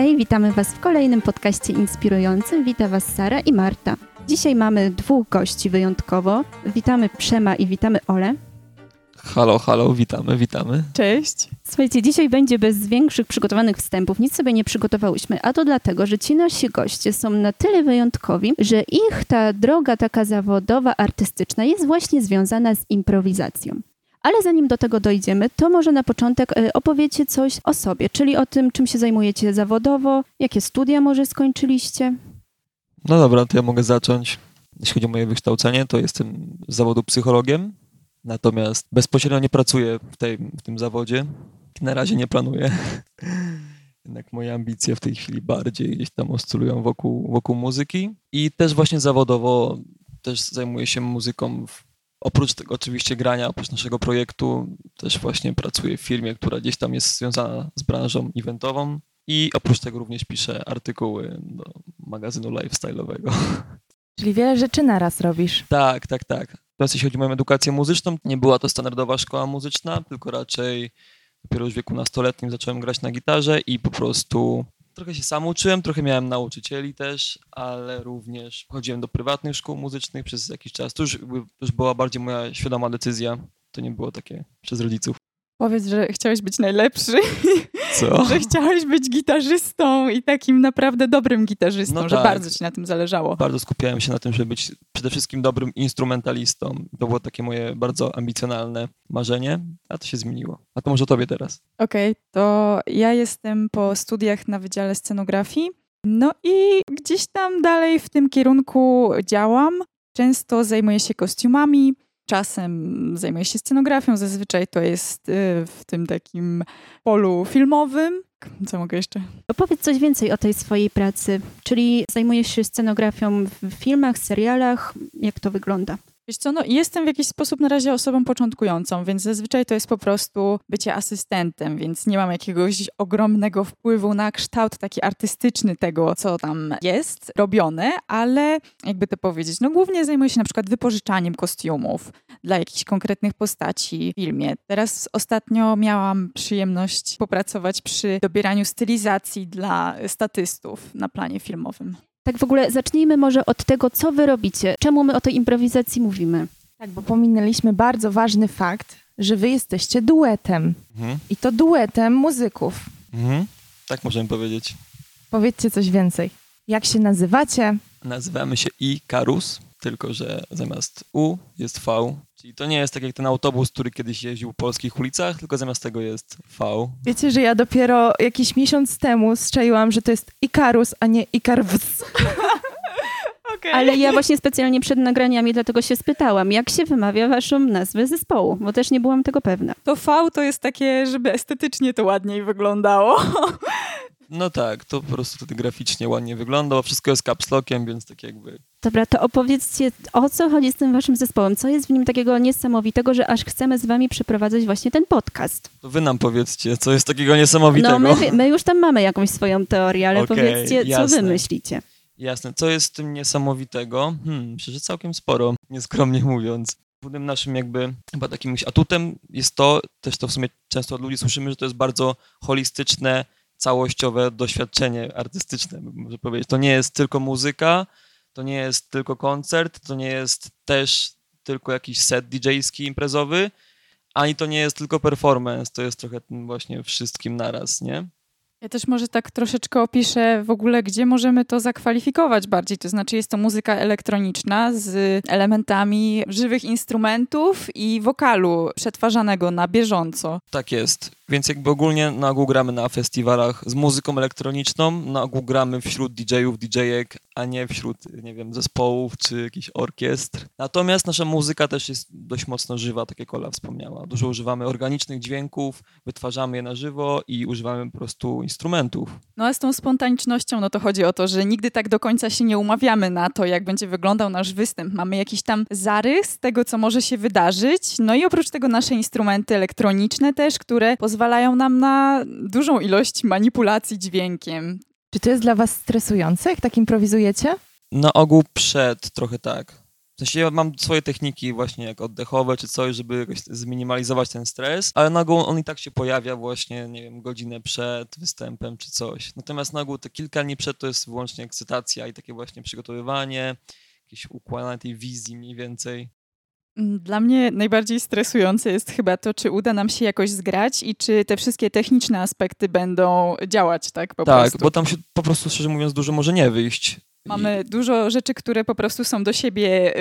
Hej, witamy Was w kolejnym podcaście inspirującym. Witam Was Sara i Marta. Dzisiaj mamy dwóch gości wyjątkowo. Witamy Przema i witamy Ole. Halo, halo, witamy, witamy. Cześć. Słuchajcie, dzisiaj będzie bez większych przygotowanych wstępów. Nic sobie nie przygotowałyśmy, a to dlatego, że ci nasi goście są na tyle wyjątkowi, że ich ta droga taka zawodowa, artystyczna jest właśnie związana z improwizacją. Ale zanim do tego dojdziemy, to może na początek y, opowiecie coś o sobie, czyli o tym, czym się zajmujecie zawodowo, jakie studia może skończyliście. No dobra, to ja mogę zacząć. Jeśli chodzi o moje wykształcenie, to jestem z zawodu psychologiem, natomiast bezpośrednio nie pracuję w, tej, w tym zawodzie. Na razie nie planuję. Jednak moje ambicje w tej chwili bardziej gdzieś tam oscylują wokół, wokół muzyki. I też właśnie zawodowo też zajmuję się muzyką w Oprócz tego oczywiście grania, oprócz naszego projektu, też właśnie pracuję w firmie, która gdzieś tam jest związana z branżą eventową i oprócz tego również piszę artykuły do magazynu lifestyle'owego. Czyli wiele rzeczy naraz robisz. Tak, tak, tak. Teraz jeśli chodzi o moją edukację muzyczną, nie była to standardowa szkoła muzyczna, tylko raczej dopiero już w wieku nastoletnim zacząłem grać na gitarze i po prostu Trochę się sam uczyłem, trochę miałem nauczycieli też, ale również chodziłem do prywatnych szkół muzycznych przez jakiś czas. To już, już była bardziej moja świadoma decyzja. To nie było takie przez rodziców. Powiedz, że chciałeś być najlepszy. Co? że chciałeś być gitarzystą i takim naprawdę dobrym gitarzystą, no że tak. bardzo ci na tym zależało. Bardzo skupiałem się na tym, żeby być przede wszystkim dobrym instrumentalistą. To było takie moje bardzo ambicjonalne marzenie, a to się zmieniło. A to może tobie teraz. Okej, okay, to ja jestem po studiach na Wydziale Scenografii. No i gdzieś tam dalej w tym kierunku działam. Często zajmuję się kostiumami, czasem zajmuję się scenografią, zazwyczaj to jest y, w tym takim polu filmowym. Co mogę jeszcze? Opowiedz coś więcej o tej swojej pracy, czyli zajmujesz się scenografią w filmach, serialach, jak to wygląda? Wiesz co, no jestem w jakiś sposób na razie osobą początkującą, więc zazwyczaj to jest po prostu bycie asystentem, więc nie mam jakiegoś ogromnego wpływu na kształt taki artystyczny tego, co tam jest robione, ale jakby to powiedzieć, no głównie zajmuję się na przykład wypożyczaniem kostiumów dla jakichś konkretnych postaci w filmie. Teraz ostatnio miałam przyjemność popracować przy dobieraniu stylizacji dla statystów na planie filmowym. Tak w ogóle zacznijmy może od tego, co wy robicie. Czemu my o tej improwizacji mówimy? Tak, bo pominęliśmy bardzo ważny fakt, że wy jesteście duetem. Mhm. I to duetem muzyków. Mhm. Tak możemy powiedzieć. Powiedzcie coś więcej. Jak się nazywacie? Nazywamy się Ikarus, tylko że zamiast U jest V, Czyli to nie jest tak jak ten autobus, który kiedyś jeździł po polskich ulicach, tylko zamiast tego jest V. Wiecie, że ja dopiero jakiś miesiąc temu strzeliłam, że to jest Ikarus, a nie Ikarws. Okay. Ale ja właśnie specjalnie przed nagraniami dlatego się spytałam, jak się wymawia waszą nazwę zespołu, bo też nie byłam tego pewna. To V to jest takie, żeby estetycznie to ładniej wyglądało. No tak, to po prostu wtedy graficznie ładnie wygląda, bo wszystko jest capslockiem, więc tak jakby... Dobra, to opowiedzcie, o co chodzi z tym waszym zespołem? Co jest w nim takiego niesamowitego, że aż chcemy z wami przeprowadzać właśnie ten podcast? To wy nam powiedzcie, co jest takiego niesamowitego. No, my, my już tam mamy jakąś swoją teorię, ale okay, powiedzcie, jasne. co wy myślicie. Jasne, co jest w tym niesamowitego? Hmm, myślę, że całkiem sporo, nieskromnie mówiąc. Głównym naszym jakby chyba takim atutem jest to, też to w sumie często od ludzi słyszymy, że to jest bardzo holistyczne, całościowe doświadczenie artystyczne, może powiedzieć. To nie jest tylko muzyka, to nie jest tylko koncert, to nie jest też tylko jakiś set DJ-ski imprezowy, ani to nie jest tylko performance, to jest trochę tym właśnie wszystkim naraz, nie? Ja też może tak troszeczkę opiszę w ogóle, gdzie możemy to zakwalifikować bardziej. To znaczy, jest to muzyka elektroniczna z elementami żywych instrumentów i wokalu przetwarzanego na bieżąco. Tak jest. Więc jakby ogólnie na ogół gramy na festiwalach z muzyką elektroniczną, na ogół gramy wśród DJ-ów, DJ-ek, a nie wśród, nie wiem, zespołów czy jakichś orkiestr. Natomiast nasza muzyka też jest dość mocno żywa, tak jak Ola wspomniała. Dużo używamy organicznych dźwięków, wytwarzamy je na żywo i używamy po prostu instrumentów. No a z tą spontanicznością, no to chodzi o to, że nigdy tak do końca się nie umawiamy na to, jak będzie wyglądał nasz występ. Mamy jakiś tam zarys tego, co może się wydarzyć, no i oprócz tego nasze instrumenty elektroniczne też, które pozwalają nam na dużą ilość manipulacji dźwiękiem. Czy to jest dla was stresujące, jak tak improwizujecie? Na ogół przed trochę tak. sensie ja mam swoje techniki właśnie jak oddechowe czy coś, żeby jakoś zminimalizować ten stres, ale na ogół on i tak się pojawia właśnie, nie wiem, godzinę przed występem czy coś. Natomiast na ogół te kilka dni przed to jest wyłącznie ekscytacja i takie właśnie przygotowywanie, jakieś układanie tej wizji mniej więcej. Mm, dla mnie najbardziej stresujące jest chyba to, czy uda nam się jakoś zgrać i czy te wszystkie techniczne aspekty będą działać, tak? Po tak, prostu. bo tam się po prostu, szczerze mówiąc, dużo może nie wyjść. Mamy dużo rzeczy, które po prostu są do siebie,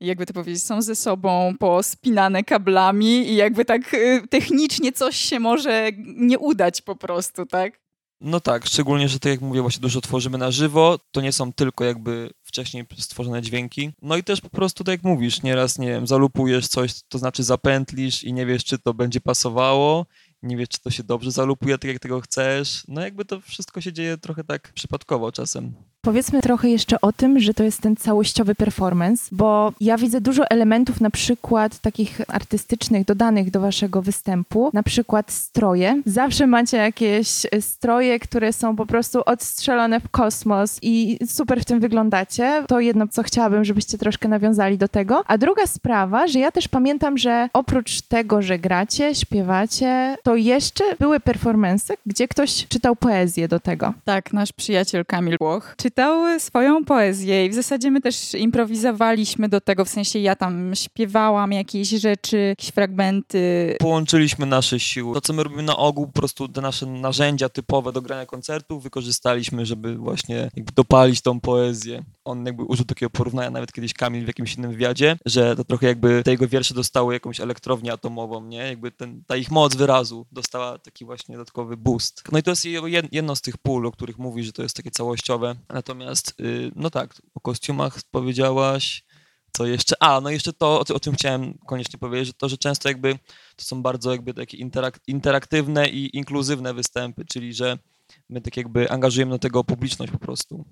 jakby to powiedzieć, są ze sobą pospinane kablami i jakby tak y, technicznie coś się może nie udać po prostu, tak? No tak, szczególnie, że tak jak mówię, właśnie dużo tworzymy na żywo, to nie są tylko jakby wcześniej stworzone dźwięki. No i też po prostu, tak jak mówisz, nieraz, nie wiem, zalupujesz coś, to znaczy zapętlisz i nie wiesz, czy to będzie pasowało, nie wiesz, czy to się dobrze zalupuje tak, jak tego chcesz. No jakby to wszystko się dzieje trochę tak przypadkowo czasem. Powiedzmy trochę jeszcze o tym, że to jest ten całościowy performance, bo ja widzę dużo elementów na przykład takich artystycznych dodanych do waszego występu, na przykład stroje. Zawsze macie jakieś stroje, które są po prostu odstrzelone w kosmos i super w tym wyglądacie. To jedno, co chciałabym, żebyście troszkę nawiązali do tego. A druga sprawa, że ja też pamiętam, że oprócz tego, że gracie, śpiewacie, to jeszcze były performance, gdzie ktoś czytał poezję do tego. Tak, nasz przyjaciel Kamil Włoch czytał swoją poezję i w zasadzie my też improwizowaliśmy do tego, w sensie ja tam śpiewałam jakieś rzeczy, jakieś fragmenty. Połączyliśmy nasze siły. To, co my robimy na ogół, po prostu te nasze narzędzia typowe do grania koncertów wykorzystaliśmy, żeby właśnie dopalić tą poezję. On jakby użył takiego porównania nawet kiedyś Kamil w jakimś innym wywiadzie, że to trochę jakby te jego wiersze dostały jakąś elektrownię atomową, nie? Jakby ten, ta ich moc wyrazu dostała taki właśnie dodatkowy boost. No i to jest jedno z tych pól, o których mówi, że to jest takie całościowe. Natomiast, y, no tak, o kostiumach powiedziałaś, co jeszcze? A, no jeszcze to, o, czym chciałem koniecznie powiedzieć, że to, że często jakby to są bardzo jakby takie interak interaktywne i inkluzywne występy, czyli że my tak jakby angażujemy do tego publiczność po prostu.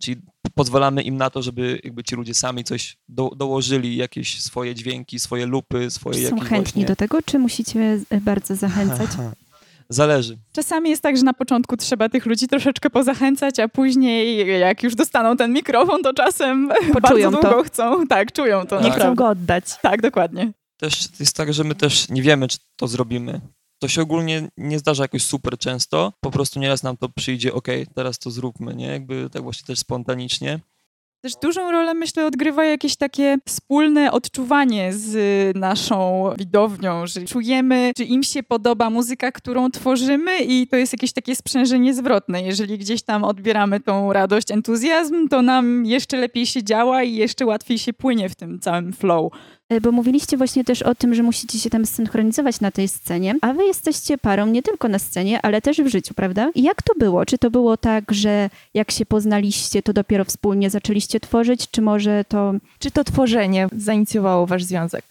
Czyli pozwalamy im na to, żeby jakby ci ludzie sami coś do, dołożyli, jakieś swoje dźwięki, swoje lupy, swoje Są jakieś chętni właśnie... do tego, czy musicie bardzo zachęcać? Zależy. Czasami jest tak, że na początku trzeba tych ludzi troszeczkę pozachęcać, a później jak już dostaną ten mikrofon, to czasem Poczują bardzo długo to. chcą. Tak, czują to. Nie chcą go oddać. Tak, dokładnie. Też jest tak, że my też nie wiemy, czy to zrobimy. To się ogólnie nie zdarza jakoś super często. Po prostu nieraz nam to przyjdzie, ok, teraz to zróbmy, nie? Jakby tak właśnie też spontanicznie. Też dużą rolę, myślę, odgrywa jakieś takie wspólne odczuwanie z naszą widownią, że czujemy, czy im się podoba muzyka, którą tworzymy i to jest jakieś takie sprzężenie zwrotne. Jeżeli gdzieś tam odbieramy tą radość, entuzjazm, to nam jeszcze lepiej się działa i jeszcze łatwiej się płynie w tym całym flow. E, bo mówiliście właśnie też o tym, że musicie się tam synchronizować na tej scenie, a wy jesteście parą nie tylko na scenie, ale też w życiu, prawda? I jak to było? Czy to było tak, że jak się poznaliście, to dopiero wspólnie zaczęliście tworzyć, czy może to... Czy to tworzenie zainicjowało wasz związek?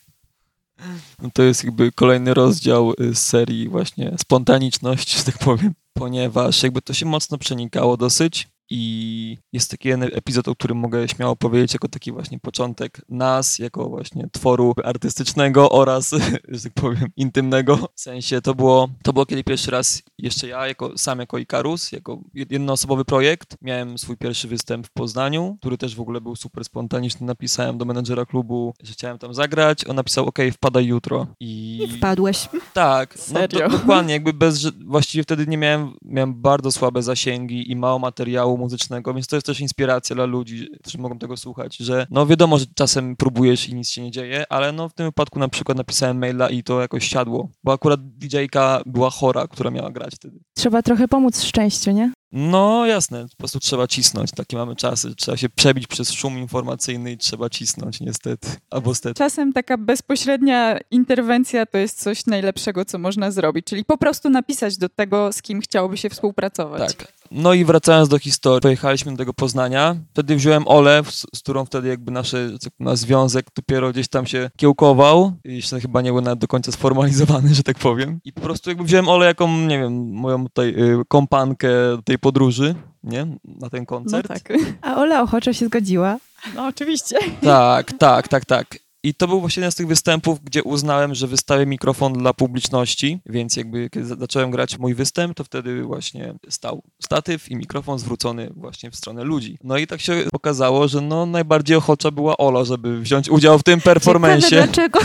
No to jest jakby kolejny rozdział y, z serii właśnie spontaniczność, że tak powiem, ponieważ jakby to się mocno przenikało dosyć i jest taki jeden epizod, o którym mogę śmiało powiedzieć, jako taki właśnie początek nas, jako właśnie tworu artystycznego oraz, że tak powiem, intymnego. W sensie to było, to było kiedy pierwszy raz jeszcze ja, jako, sam jako Ikarus, jako jednoosobowy projekt, miałem swój pierwszy występ w Poznaniu, który też w ogóle był super spontaniczny. Napisałem do menedżera klubu, że chciałem tam zagrać. On napisał, ok, wpadaj jutro. I, I wpadłeś. Tak, no, do, dokładnie, jakby bez, właściwie wtedy nie miałem, miałem bardzo słabe zasięgi i mało materiału muzycznego, więc to jest też inspiracja dla ludzi, którzy mogą tego słuchać, że no wiadomo, że czasem próbujesz i nic się nie dzieje, ale no w tym wypadku na przykład napisałem maila i to jakoś siadło, bo akurat DJ-ka była chora, która miała grać wtedy. Trzeba trochę pomóc szczęściu, nie? No jasne, po prostu trzeba cisnąć, takie mamy czasy, trzeba się przebić przez szum informacyjny i trzeba cisnąć niestety, albo stety. Czasem taka bezpośrednia interwencja to jest coś najlepszego, co można zrobić, czyli po prostu napisać do tego, z kim chciałoby się współpracować. Tak, no i wracając do historii, pojechaliśmy do tego Poznania. Wtedy wziąłem Olę, z, z którą wtedy jakby nasze, nasz związek dopiero gdzieś tam się kiełkował. I jeszcze chyba nie był nawet do końca sformalizowany, że tak powiem. I po prostu jakby wziąłem Olę jako, nie wiem, moją tutaj y, kompankę tej podróży, nie? Na ten koncert. No tak. A Ola ochoczo się zgodziła. No oczywiście. Tak, tak, tak, tak. I to był właśnie jeden z tych występów, gdzie uznałem, że wystawię mikrofon dla publiczności, więc jakby kiedy zacząłem grać mój występ, to wtedy właśnie stał statyw i mikrofon zwrócony właśnie w stronę ludzi. No i tak się okazało, że no najbardziej ochocza była Ola, żeby wziąć udział w tym performensie. Ciekawe dlaczego.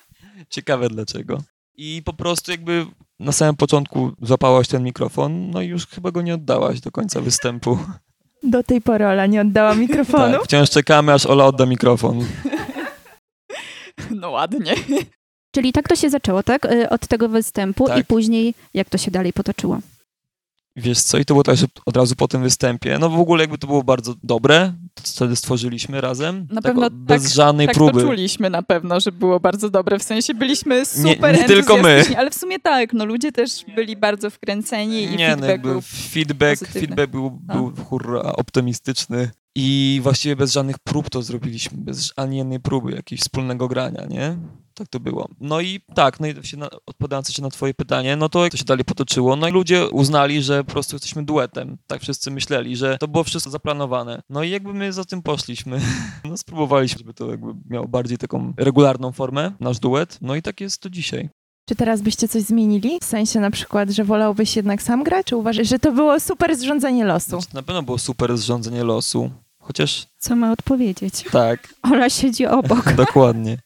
Ciekawe dlaczego. I po prostu jakby na samym początku złapałaś ten mikrofon, no i już chyba go nie oddałaś do końca występu. Do tej pory Ola nie oddała mikrofonu. Tak, wciąż czekamy, aż Ola odda mikrofon. No ładnie. Czyli tak to się zaczęło, tak? Y, Od tego występu Tak. i później jak to się dalej potoczyło? Wiesz co, i to było tak, że od razu po tym występie, no w ogóle jakby to było bardzo dobre, to wtedy stworzyliśmy razem, Na tak pewno bez tak- żadnej tak próby. to czuliśmy na pewno, że było bardzo dobre. W sensie byliśmy super nie tylko my. Ale w sumie tak, no ludzie też byli bardzo wkręceni i Nie, no feedback jakby był feedback, pozytywny. feedback był, No. był hurra, optymistyczny i właściwie bez żadnych prób to zrobiliśmy, bez ani jednej próby jakiegoś wspólnego grania, nie? Tak to było. No i tak, no i się odpowiadając jeszcze na twoje pytanie, no to jak to się dalej potoczyło, no i ludzie uznali, że po prostu jesteśmy duetem. Tak wszyscy myśleli, że to było wszystko zaplanowane. No i jakby my za tym poszliśmy. No spróbowaliśmy, żeby to jakby miało bardziej taką regularną formę, nasz duet. No i tak jest to dzisiaj. Czy teraz byście coś zmienili? W sensie na przykład, że wolałbyś jednak sam grać? Czy uważasz, że to było super zrządzenie losu? Znaczy, na pewno było super zrządzenie losu. Chociaż Co ma odpowiedzieć? tak, Ola siedzi obok. Dokładnie.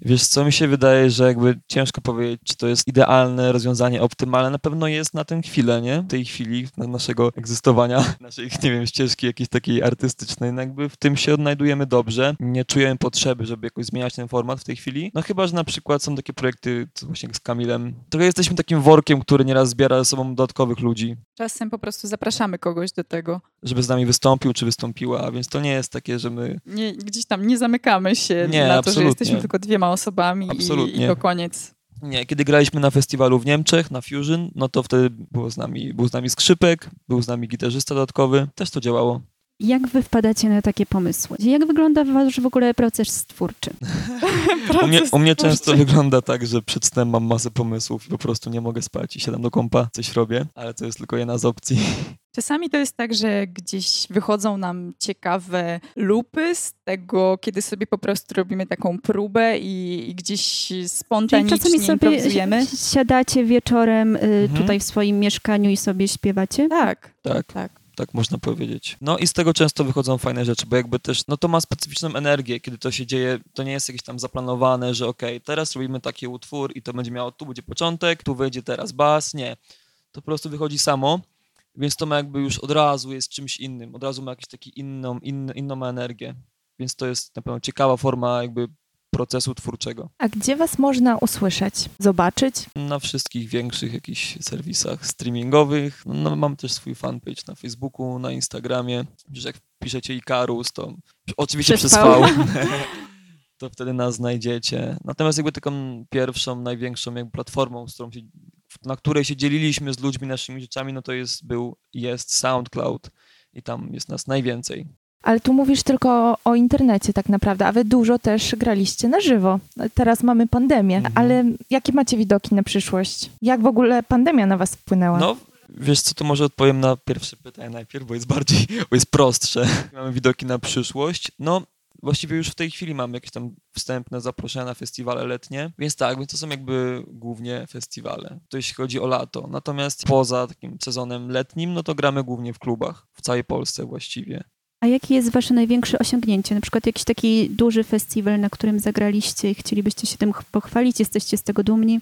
Wiesz co, mi się wydaje, że jakby ciężko powiedzieć, czy to jest idealne rozwiązanie, optymalne. Na pewno jest na tę chwilę, nie? W tej chwili na naszego egzystowania, naszej, nie wiem, ścieżki jakiejś takiej artystycznej. No jakby w tym się odnajdujemy dobrze. Nie czujemy potrzeby, żeby jakoś zmieniać ten format w tej chwili. No chyba, że na przykład są takie projekty, co właśnie z Kamilem. Trochę jesteśmy takim workiem, który nieraz zbiera ze sobą dodatkowych ludzi, Czasem po prostu zapraszamy kogoś do tego. żeby z nami wystąpił, czy wystąpiła, a więc to nie jest takie, że my Nie, gdzieś tam nie zamykamy się Nie, na to, że absolutnie. jesteśmy tylko dwiema osobami i, i to koniec. Nie, kiedy graliśmy na festiwalu w Niemczech, na Fusion, no to wtedy było z nami, był z nami skrzypek, był z nami gitarzysta dodatkowy, też to działało. Jak wy wpadacie na takie pomysły? Jak wygląda wasz w ogóle proces twórczy? U mnie, u mnie twórczy. często wygląda tak, że przed snem mam masę pomysłów i po prostu nie mogę spać i siadam do kompa, coś robię, ale to jest tylko jedna z opcji. Czasami to jest tak, że gdzieś wychodzą nam ciekawe lupy z tego, kiedy sobie po prostu robimy taką próbę i, i gdzieś Czyli spontanicznie czasami sobie siadacie wieczorem y, Mhm. tutaj w swoim mieszkaniu i sobie śpiewacie? Tak, Tak, tak. Tak można powiedzieć. No i z tego często wychodzą fajne rzeczy, bo jakby też, no to ma specyficzną energię, kiedy to się dzieje, to nie jest jakieś tam zaplanowane, że okej, teraz robimy taki utwór i to będzie miało, tu będzie początek, tu wejdzie teraz bas, nie. To po prostu wychodzi samo, więc to ma jakby już od razu jest czymś innym, od razu ma jakąś taką inną, inną, energię, więc to jest na pewno ciekawa forma jakby procesu twórczego. A gdzie was można usłyszeć, zobaczyć? Na wszystkich większych jakichś serwisach streamingowych. No, mam też swój fanpage na Facebooku, na Instagramie. Jak piszecie Ikarus, to oczywiście Przez przez V. To wtedy nas znajdziecie. Natomiast jakby taką pierwszą, największą jakby platformą, którą się, na której się dzieliliśmy z ludźmi naszymi rzeczami, no to jest, był, jest SoundCloud i tam jest nas najwięcej. Ale tu mówisz tylko o, internecie tak naprawdę, a wy dużo też graliście na żywo. Teraz mamy pandemię, Mhm. ale jakie macie widoki na przyszłość? Jak w ogóle pandemia na was wpłynęła? No, wiesz co, to może odpowiem na pierwsze pytanie najpierw, bo jest bardziej, bo jest prostsze. Mamy widoki na przyszłość. No, właściwie już w tej chwili mamy jakieś tam wstępne zaproszenia na festiwale letnie, więc tak, więc to są jakby głównie festiwale, to jeśli chodzi o lato. Natomiast poza takim sezonem letnim, no to gramy głównie w klubach, w całej Polsce właściwie. A jakie jest wasze największe osiągnięcie? Na przykład jakiś taki duży festiwal, na którym zagraliście i chcielibyście się tym ch- pochwalić? Jesteście z tego dumni?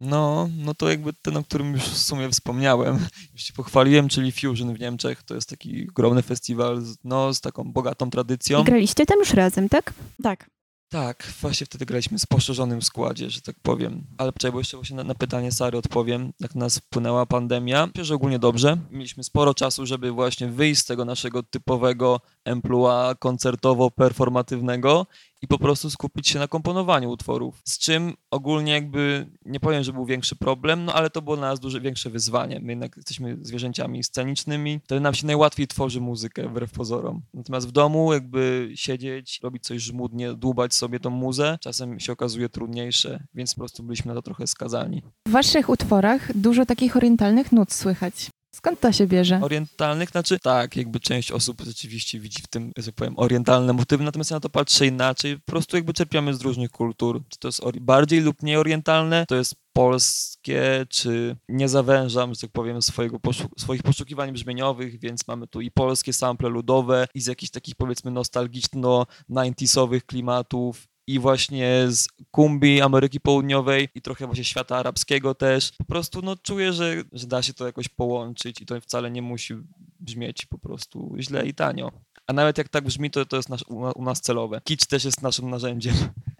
No, no to jakby ten, o którym już w sumie wspomniałem, już się pochwaliłem, czyli Fusion w Niemczech. To jest taki ogromny festiwal, z, no, z taką bogatą tradycją. I graliście tam już razem, tak? Tak. Tak, właśnie wtedy graliśmy z poszerzonym składzie, że tak powiem. Ale czekaj, bo jeszcze właśnie na, na pytanie Sary odpowiem, jak na nas wpłynęła pandemia. Myślę, że ogólnie dobrze. Mieliśmy sporo czasu, żeby właśnie wyjść z tego naszego typowego emploi koncertowo-performatywnego i po prostu skupić się na komponowaniu utworów. Z czym ogólnie jakby, nie powiem, że był większy problem, no ale to było dla nas duże, większe wyzwanie. My jednak jesteśmy zwierzęciami scenicznymi, wtedy nam się najłatwiej tworzy muzykę, wbrew pozorom. Natomiast w domu jakby siedzieć, robić coś żmudnie, dłubać sobie tą muzę, czasem się okazuje trudniejsze, więc po prostu byliśmy na to trochę skazani. W waszych utworach dużo takich orientalnych nut słychać. Skąd to się bierze? orientalnych, znaczy tak, jakby część osób rzeczywiście widzi w tym, że tak powiem, orientalne motywy, natomiast ja na to patrzę inaczej, po prostu jakby czerpiamy z różnych kultur, czy to jest bardziej lub mniej orientalne, to jest polskie, czy nie zawężam, że tak powiem, swojego poszu- swoich poszukiwań brzmieniowych, więc mamy tu i polskie sample ludowe, i z jakichś takich powiedzmy nostalgiczno-90sowych klimatów, i właśnie z Kumbi, Ameryki Południowej i trochę właśnie świata arabskiego też. Po prostu no, czuję, że, że da się to jakoś połączyć i to wcale nie musi brzmieć po prostu źle i tanio. A nawet jak tak brzmi, to, to jest nasz, u, nas celowe. Kicz też jest naszym narzędziem.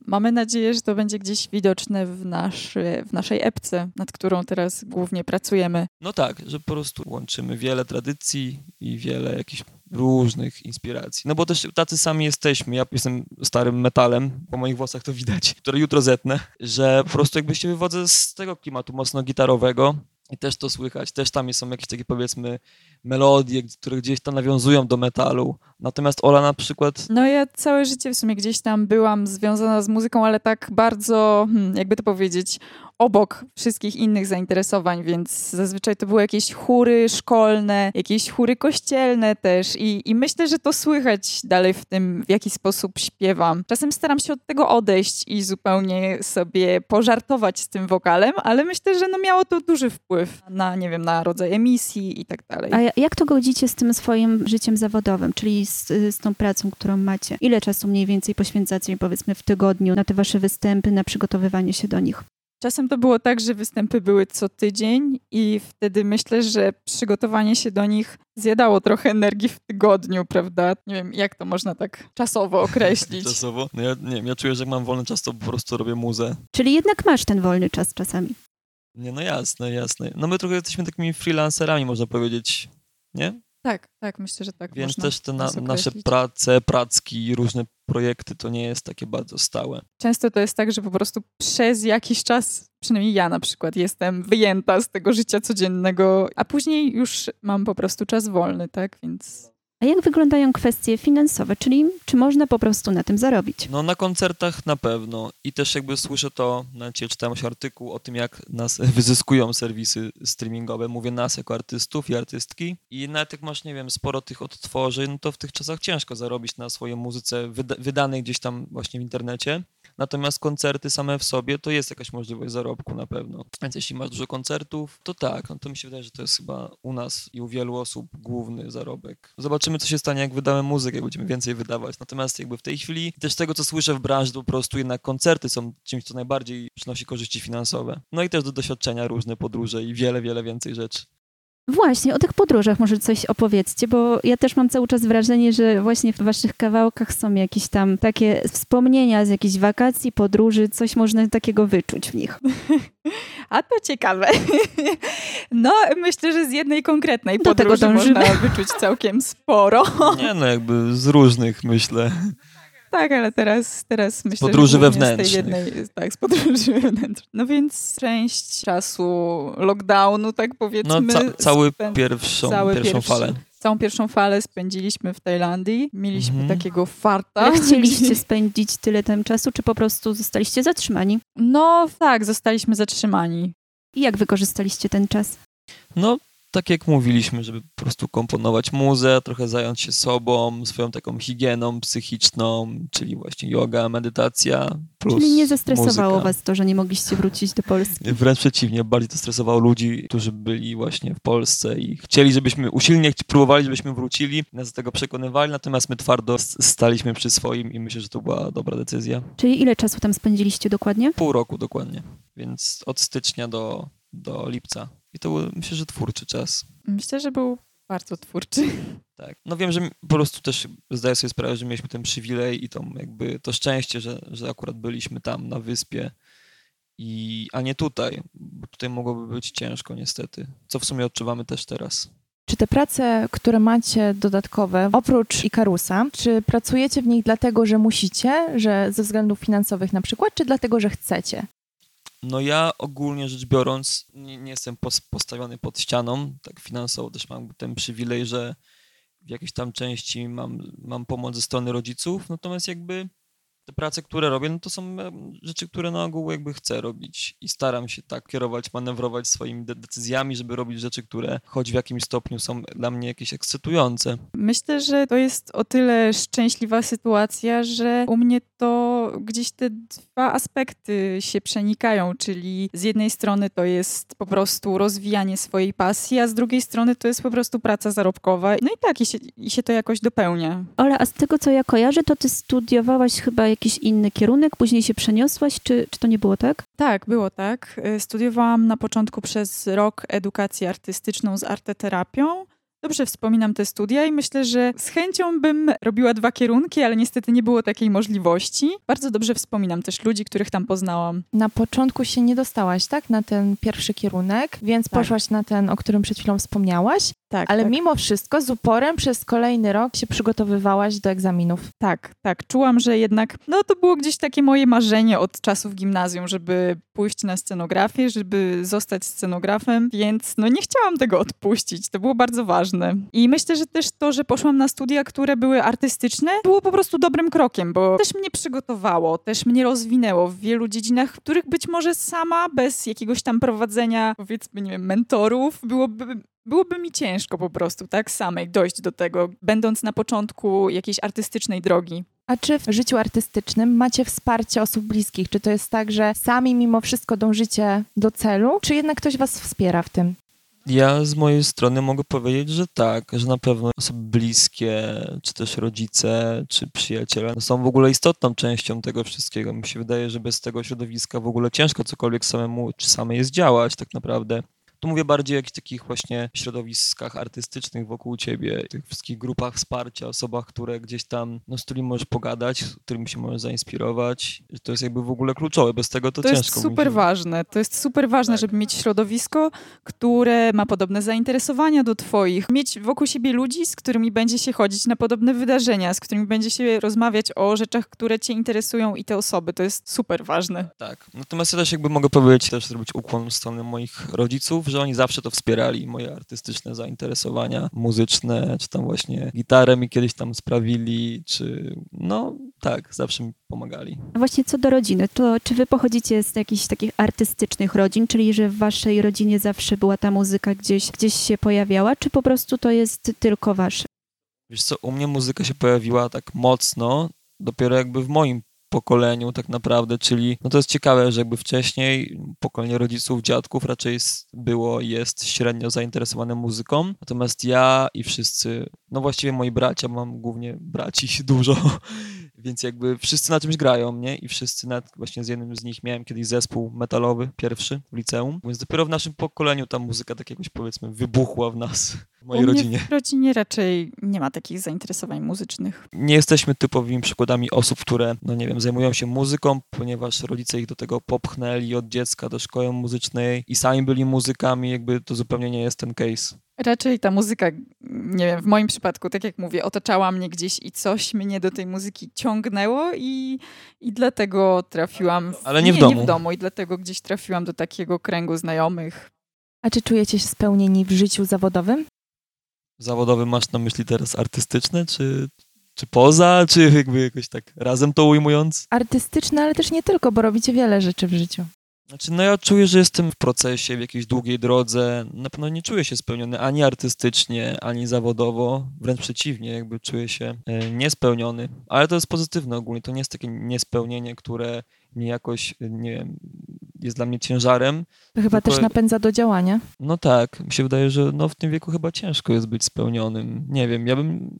Mamy nadzieję, że to będzie gdzieś widoczne w, naszy, w naszej epce, nad którą teraz głównie pracujemy. No tak, że po prostu łączymy wiele tradycji i wiele jakichś różnych inspiracji. No bo też tacy sami jesteśmy. Ja jestem starym metalem, po moich włosach to widać, które jutro zetnę, że po prostu jakby się wywodzę z tego klimatu mocno gitarowego i też to słychać. Też tam są jakieś takie powiedzmy melodie, które gdzieś tam nawiązują do metalu. Natomiast Ola na przykład No ja całe życie w sumie gdzieś tam byłam związana z muzyką, ale tak bardzo, hmm, jakby to powiedzieć, obok wszystkich innych zainteresowań, więc zazwyczaj to były jakieś chóry szkolne, jakieś chóry kościelne też i, i myślę, że to słychać dalej w tym, w jaki sposób śpiewam. Czasem staram się od tego odejść i zupełnie sobie pożartować z tym wokalem, ale myślę, że no miało to duży wpływ na, nie wiem, na rodzaj emisji i tak dalej. A ja- jak to godzicie z tym swoim życiem zawodowym, czyli z, z tą pracą, którą macie? Ile czasu mniej więcej poświęcacie, powiedzmy, w tygodniu na te wasze występy, na przygotowywanie się do nich? Czasem to było tak, że występy były co tydzień i wtedy myślę, że przygotowanie się do nich zjadało trochę energii w tygodniu, prawda? Nie wiem, jak to można tak czasowo określić. czasowo, no ja nie wiem, ja czuję, że jak mam wolny czas, to po prostu robię muzę. Czyli jednak masz ten wolny czas czasami. Nie, no jasne, jasne. No my trochę jesteśmy takimi freelancerami, można powiedzieć, nie? Tak, tak, myślę, że tak Więc też te na, nas nasze prace, pracki, różne projekty to nie jest takie bardzo stałe. Często to jest tak, że po prostu przez jakiś czas, przynajmniej ja na przykład, jestem wyjęta z tego życia codziennego, a później już mam po prostu czas wolny, tak? Więc A jak wyglądają kwestie finansowe, czyli czy można po prostu na tym zarobić? No na koncertach na pewno i też jakby słyszę to, dzisiaj czytałem się artykuł o tym, jak nas wyzyskują serwisy streamingowe. Mówię nas jako artystów i artystki i nawet jak masz, nie wiem, sporo tych odtworzeń, no to w tych czasach ciężko zarobić na swojej muzyce wyda- wydanej gdzieś tam właśnie w internecie. Natomiast koncerty same w sobie to jest jakaś możliwość zarobku na pewno. Więc jeśli masz dużo koncertów, to tak, no to mi się wydaje, że to jest chyba u nas i u wielu osób główny zarobek. Zobaczymy, co się stanie, jak wydamy muzykę, jak będziemy więcej wydawać. Natomiast jakby w tej chwili, też tego, co słyszę w branży, po prostu jednak koncerty są czymś, co najbardziej przynosi korzyści finansowe. No i też do doświadczenia różne podróże i wiele, wiele więcej rzeczy. Właśnie, o tych podróżach może coś opowiedzcie, bo ja też mam cały czas wrażenie, że właśnie w waszych kawałkach są jakieś tam takie wspomnienia z jakichś wakacji, podróży, coś można takiego wyczuć w nich. A to ciekawe. No, myślę, że z jednej konkretnej Do tego podróży dążymy. można wyczuć całkiem sporo. Nie no, jakby z różnych, myślę. Tak, ale teraz, teraz myślę, podróży że jednej, tak, z podróży wewnętrznych. No więc część czasu lockdownu, tak powiedzmy. No ca- cały spę- pierwszą, cały pierwszą pierwszy- falę. Całą pierwszą falę spędziliśmy w Tajlandii. Mieliśmy Mhm. takiego farta. Ale chcieliście spędzić tyle tam czasu, czy po prostu zostaliście zatrzymani? No tak, zostaliśmy zatrzymani. I jak wykorzystaliście ten czas? No, tak jak mówiliśmy, żeby po prostu komponować muzę, trochę zająć się sobą, swoją taką higieną psychiczną, czyli właśnie yoga, medytacja, plus Czyli nie zestresowało muzyka. was to, że nie mogliście wrócić do Polski? Wręcz przeciwnie, bardziej to stresowało ludzi, którzy byli właśnie w Polsce i chcieli, żebyśmy, usilnie próbowali, żebyśmy wrócili, nas do tego przekonywali, natomiast my twardo staliśmy przy swoim i myślę, że to była dobra decyzja. Czyli ile czasu tam spędziliście dokładnie? Pół roku dokładnie, więc od stycznia do, do lipca. I to był, myślę, że twórczy czas. Myślę, że był bardzo twórczy. Tak. No wiem, że po prostu też zdaję sobie sprawę, że mieliśmy ten przywilej i tą jakby to szczęście, że, że akurat byliśmy tam na wyspie, i, a nie tutaj, bo tutaj mogłoby być ciężko niestety, co w sumie odczuwamy też teraz. Czy te prace, które macie dodatkowe, oprócz Ikarusa, czy pracujecie w nich dlatego, że musicie, że ze względów finansowych na przykład, czy dlatego, że chcecie? No ja ogólnie rzecz biorąc nie, nie jestem pos, postawiony pod ścianą, tak finansowo też mam ten przywilej, że w jakiejś tam części mam, mam pomoc ze strony rodziców, natomiast jakby te prace, które robię, no to są rzeczy, które na ogół jakby chcę robić i staram się tak kierować, manewrować swoimi de decyzjami, żeby robić rzeczy, które choć w jakimś stopniu są dla mnie jakieś ekscytujące. Myślę, że to jest o tyle szczęśliwa sytuacja, że u mnie to gdzieś te dwa aspekty się przenikają, czyli z jednej strony to jest po prostu rozwijanie swojej pasji, a z drugiej strony to jest po prostu praca zarobkowa. No i tak, i się, i się to jakoś dopełnia. Ola, a z tego co ja kojarzę, to ty studiowałaś chyba jakiś inny kierunek, później się przeniosłaś, czy, czy to nie było tak? Tak, było tak. Y, studiowałam na początku przez rok edukację artystyczną z arteterapią. Dobrze wspominam te studia i myślę, że z chęcią bym robiła dwa kierunki, ale niestety nie było takiej możliwości. Bardzo dobrze wspominam też ludzi, których tam poznałam. Na początku się nie dostałaś, tak? Na ten pierwszy kierunek, więc tak. poszłaś na ten, o którym przed chwilą wspomniałaś. Tak, Ale tak. mimo wszystko z uporem przez kolejny rok się przygotowywałaś do egzaminów. Tak, tak. Czułam, że jednak, no to było gdzieś takie moje marzenie od czasów gimnazjum, żeby pójść na scenografię, żeby zostać scenografem, więc no nie chciałam tego odpuścić. To było bardzo ważne. I myślę, że też to, że poszłam na studia, które były artystyczne, było po prostu dobrym krokiem, bo też mnie przygotowało, też mnie rozwinęło w wielu dziedzinach, w których być może sama bez jakiegoś tam prowadzenia, powiedzmy, nie wiem, mentorów, byłoby byłoby mi ciężko po prostu, tak, samej dojść do tego, będąc na początku jakiejś artystycznej drogi. A czy w życiu artystycznym macie wsparcie osób bliskich? Czy to jest tak, że sami mimo wszystko dążycie do celu, czy jednak ktoś was wspiera w tym? Ja z mojej strony mogę powiedzieć, że tak, że na pewno osoby bliskie, czy też rodzice, czy przyjaciele są w ogóle istotną częścią tego wszystkiego. Mi się wydaje, że bez tego środowiska w ogóle ciężko cokolwiek samemu czy samej jest działać tak naprawdę. Tu mówię bardziej o jakichś takich właśnie środowiskach artystycznych wokół ciebie, tych wszystkich grupach wsparcia, osobach, które gdzieś tam, no z którymi możesz pogadać, z którymi się możesz zainspirować. To jest jakby w ogóle kluczowe, bez tego to, to ciężko. To jest super ważne, to jest super ważne, tak. żeby mieć środowisko, które ma podobne zainteresowania do twoich, mieć wokół siebie ludzi, z którymi będzie się chodzić na podobne wydarzenia, z którymi będzie się rozmawiać o rzeczach, które cię interesują i te osoby, to jest super ważne. Tak, natomiast ja też jakby mogę powiedzieć, też zrobić ukłon w stronę moich rodziców, że oni zawsze to wspierali, moje artystyczne zainteresowania muzyczne, czy tam właśnie gitarę mi kiedyś tam sprawili, czy no tak, zawsze mi pomagali. A właśnie co do rodziny, to czy wy pochodzicie z jakichś takich artystycznych rodzin, czyli że w waszej rodzinie zawsze była ta muzyka gdzieś, gdzieś się pojawiała, czy po prostu to jest tylko wasze? Wiesz co, u mnie muzyka się pojawiła tak mocno dopiero jakby w moim pokoleniu tak naprawdę, czyli no to jest ciekawe, że jakby wcześniej pokolenie rodziców, dziadków raczej było, jest średnio zainteresowane muzyką, natomiast ja i wszyscy, no właściwie moi bracia, mam głównie braci dużo, więc jakby wszyscy na czymś grają, nie? I wszyscy, nawet właśnie z jednym z nich miałem kiedyś zespół metalowy, pierwszy w liceum, więc dopiero w naszym pokoleniu ta muzyka tak jakoś powiedzmy wybuchła w nas w mojej U rodzinie. W rodzinie raczej nie ma takich zainteresowań muzycznych. Nie jesteśmy typowymi przykładami osób, które, no nie wiem, zajmują się muzyką, ponieważ rodzice ich do tego popchnęli od dziecka do szkoły muzycznej i sami byli muzykami, jakby to zupełnie nie jest ten case. Raczej ta muzyka, nie wiem, w moim przypadku, tak jak mówię, otaczała mnie gdzieś i coś mnie do tej muzyki ciągnęło i, i dlatego trafiłam. W, Ale nie w domu. Nie w domu i dlatego gdzieś trafiłam do takiego kręgu znajomych. A czy czujecie się spełnieni w życiu zawodowym? Zawodowy masz na myśli teraz artystyczne, czy, czy poza, czy jakby jakoś tak razem to ujmując? Artystyczne, ale też nie tylko, bo robicie wiele rzeczy w życiu. Znaczy, no ja czuję, że jestem w procesie, w jakiejś długiej drodze. Na pewno nie czuję się spełniony ani artystycznie, ani zawodowo. Wręcz przeciwnie, jakby czuję się e, niespełniony. Ale to jest pozytywne ogólnie. To nie jest takie niespełnienie, które mi jakoś, nie wiem, jest dla mnie ciężarem. To chyba tylko... też napędza do działania. No tak, mi się wydaje, że no w tym wieku chyba ciężko jest być spełnionym. Nie wiem, ja bym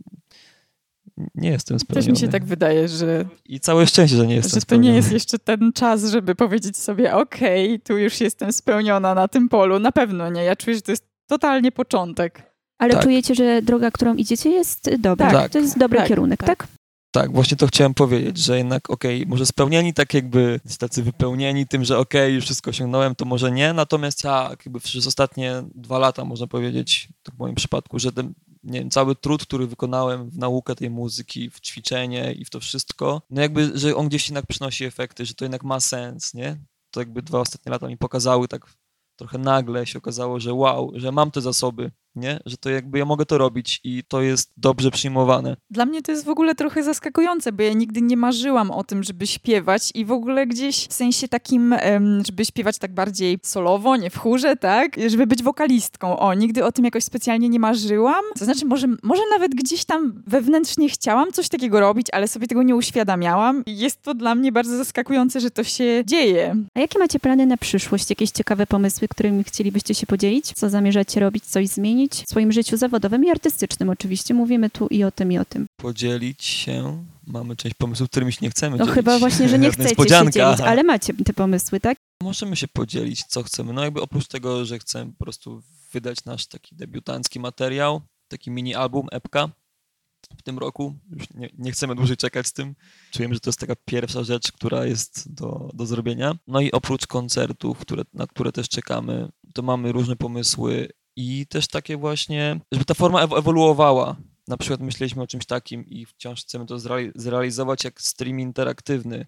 nie jestem spełniony. Też mi się tak wydaje, że... I całe szczęście, że nie jestem Że to spełniony. nie jest jeszcze ten czas, żeby powiedzieć sobie, okej, okay, tu już jestem spełniona na tym polu. Na pewno nie. Ja czuję, że to jest totalnie początek. Ale tak. czujecie, że droga, którą idziecie jest dobra. Tak. To jest dobry tak, kierunek, tak? tak? Tak, właśnie to chciałem powiedzieć, że jednak okej, okay, może spełnieni tak jakby, tacy wypełnieni tym, że okej, okay, już wszystko osiągnąłem, to może nie, natomiast tak, jakby przez ostatnie dwa lata można powiedzieć, w moim przypadku, że ten nie wiem, cały trud, który wykonałem w naukę tej muzyki, w ćwiczenie i w to wszystko, no jakby, że on gdzieś jednak przynosi efekty, że to jednak ma sens, nie? To jakby dwa ostatnie lata mi pokazały tak trochę nagle się okazało, że wow, że mam te zasoby, nie? Że to jakby ja mogę to robić i to jest dobrze przyjmowane. Dla mnie to jest w ogóle trochę zaskakujące, bo ja nigdy nie marzyłam o tym, żeby śpiewać i w ogóle gdzieś w sensie takim, żeby śpiewać tak bardziej solowo, nie w chórze, tak? Żeby być wokalistką. O, nigdy o tym jakoś specjalnie nie marzyłam. To znaczy, może, może nawet gdzieś tam wewnętrznie chciałam coś takiego robić, ale sobie tego nie uświadamiałam. I jest to dla mnie bardzo zaskakujące, że to się dzieje. A jakie macie plany na przyszłość? Jakieś ciekawe pomysły, którymi chcielibyście się podzielić? Co zamierzacie robić, coś zmienić w swoim życiu zawodowym i artystycznym oczywiście? Mówimy tu i o tym, i o tym. Podzielić się. Mamy część pomysłów, którymi się nie chcemy No dzielić. chyba właśnie, że nie chcecie się dzielić, ale macie te pomysły, tak? Możemy się podzielić, co chcemy. No jakby oprócz tego, że chcemy po prostu wydać nasz taki debiutancki materiał, taki mini album, epka w tym roku. Już nie, nie chcemy dłużej czekać z tym. Czujemy, że to jest taka pierwsza rzecz, która jest do, do zrobienia. No i oprócz koncertów, które, na które też czekamy, to mamy różne pomysły i też takie właśnie, żeby ta forma ewo- ewoluowała. Na przykład myśleliśmy o czymś takim i wciąż chcemy to zreali- zrealizować jak stream interaktywny,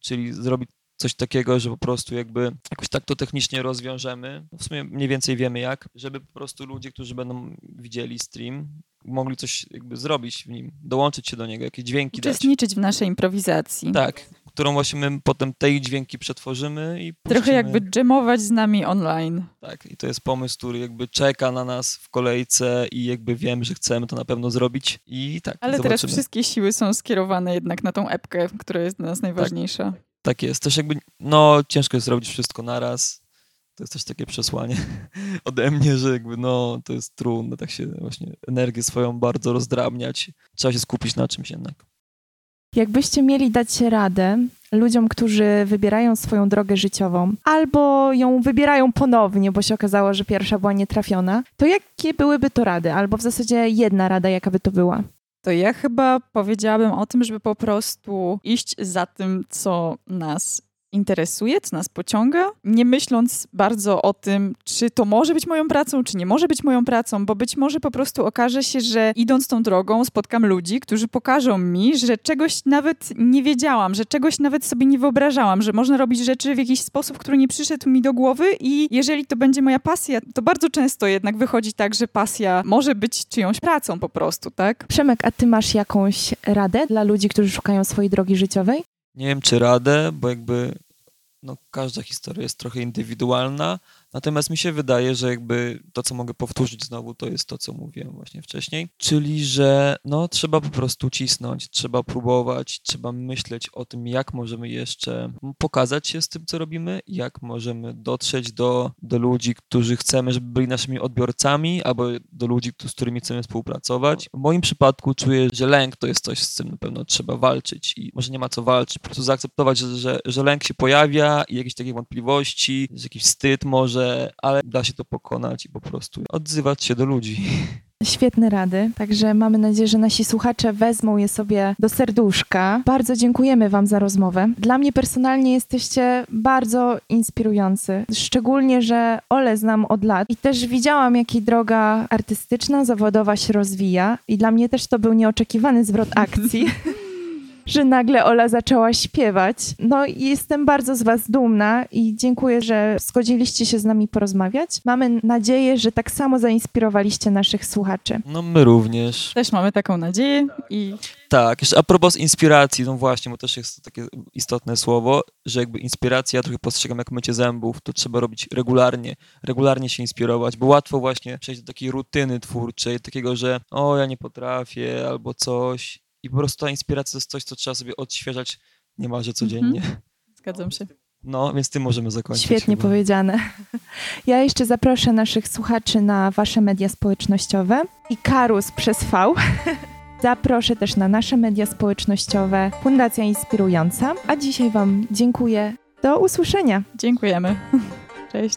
czyli zrobić coś takiego, że po prostu jakby jakoś tak to technicznie rozwiążemy. No W sumie mniej więcej wiemy jak, żeby po prostu ludzie, którzy będą widzieli stream, mogli coś jakby zrobić w nim, dołączyć się do niego, jakieś dźwięki dać. Uczestniczyć w naszej improwizacji. Tak, którą właśnie my potem tej dźwięki przetworzymy i Trochę puścimy. jakby dżemować z nami online. Tak, i to jest pomysł, który jakby czeka na nas w kolejce i jakby wiem, że chcemy to na pewno zrobić i tak, Ale teraz wszystkie siły są skierowane jednak na tą epkę, która jest dla nas najważniejsza. Tak jest. Też jakby, no ciężko jest zrobić wszystko naraz. To jest też takie przesłanie ode mnie, że jakby no to jest trudne, tak się właśnie energię swoją bardzo rozdrabniać. Trzeba się skupić na czymś jednak. Jakbyście mieli dać radę ludziom, którzy wybierają swoją drogę życiową, albo ją wybierają ponownie, bo się okazało, że pierwsza była nietrafiona, to jakie byłyby to rady? Albo w zasadzie jedna rada, jaka by to była? To ja chyba powiedziałabym o tym, żeby po prostu iść za tym, co nas interesuje, co nas pociąga, nie myśląc bardzo o tym, czy to może być moją pracą, czy nie może być moją pracą, bo być może po prostu okaże się, że idąc tą drogą spotkam ludzi, którzy pokażą mi, że czegoś nawet nie wiedziałam, że czegoś nawet sobie nie wyobrażałam, że można robić rzeczy w jakiś sposób, który nie przyszedł mi do głowy i jeżeli to będzie moja pasja, to bardzo często jednak wychodzi tak, że pasja może być czyjąś pracą po prostu, tak? Przemek, a ty masz jakąś radę dla ludzi, którzy szukają swojej drogi życiowej? Nie wiem, czy radę, bo jakby no, każda historia jest trochę indywidualna, natomiast mi się wydaje, że jakby to, co mogę powtórzyć znowu, to jest to, co mówiłem właśnie wcześniej, czyli, że no, trzeba po prostu cisnąć, trzeba próbować, trzeba myśleć o tym, jak możemy jeszcze pokazać się z tym, co robimy, jak możemy dotrzeć do, do ludzi, którzy chcemy, żeby byli naszymi odbiorcami, albo do ludzi, z którymi chcemy współpracować. W moim przypadku czuję, że lęk to jest coś, z czym na pewno trzeba walczyć i może nie ma co walczyć, po prostu zaakceptować, że, że, że lęk się pojawia i jakieś takie wątpliwości, że jakiś wstyd może, ale da się to pokonać i po prostu odzywać się do ludzi. Świetne rady, także mamy nadzieję, że nasi słuchacze wezmą je sobie do serduszka. Bardzo dziękujemy Wam za rozmowę. Dla mnie personalnie jesteście bardzo inspirujący, szczególnie, że Ole znam od lat i też widziałam, jak jej droga artystyczna, zawodowa się rozwija i dla mnie też to był nieoczekiwany zwrot akcji. że nagle Ola zaczęła śpiewać. No i jestem bardzo z Was dumna i dziękuję, że zgodziliście się z nami porozmawiać. Mamy nadzieję, że tak samo zainspirowaliście naszych słuchaczy. No my również. Też mamy taką nadzieję i Tak, jeszcze a propos inspiracji, no właśnie, bo też jest to takie istotne słowo, że jakby inspiracja, ja trochę postrzegam jak mycie zębów, to trzeba robić regularnie, regularnie się inspirować, bo łatwo właśnie przejść do takiej rutyny twórczej, takiego, że o, ja nie potrafię, albo coś i po prostu ta inspiracja to jest coś, co trzeba sobie odświeżać niemalże codziennie. zgadzam się. No, więc tym możemy zakończyć. Świetnie chyba. powiedziane. Ja jeszcze zaproszę naszych słuchaczy na Wasze media społecznościowe i Karus przez V. Zaproszę też na nasze media społecznościowe Fundacja Inspirująca. A dzisiaj Wam dziękuję. Do usłyszenia. Dziękujemy. Cześć.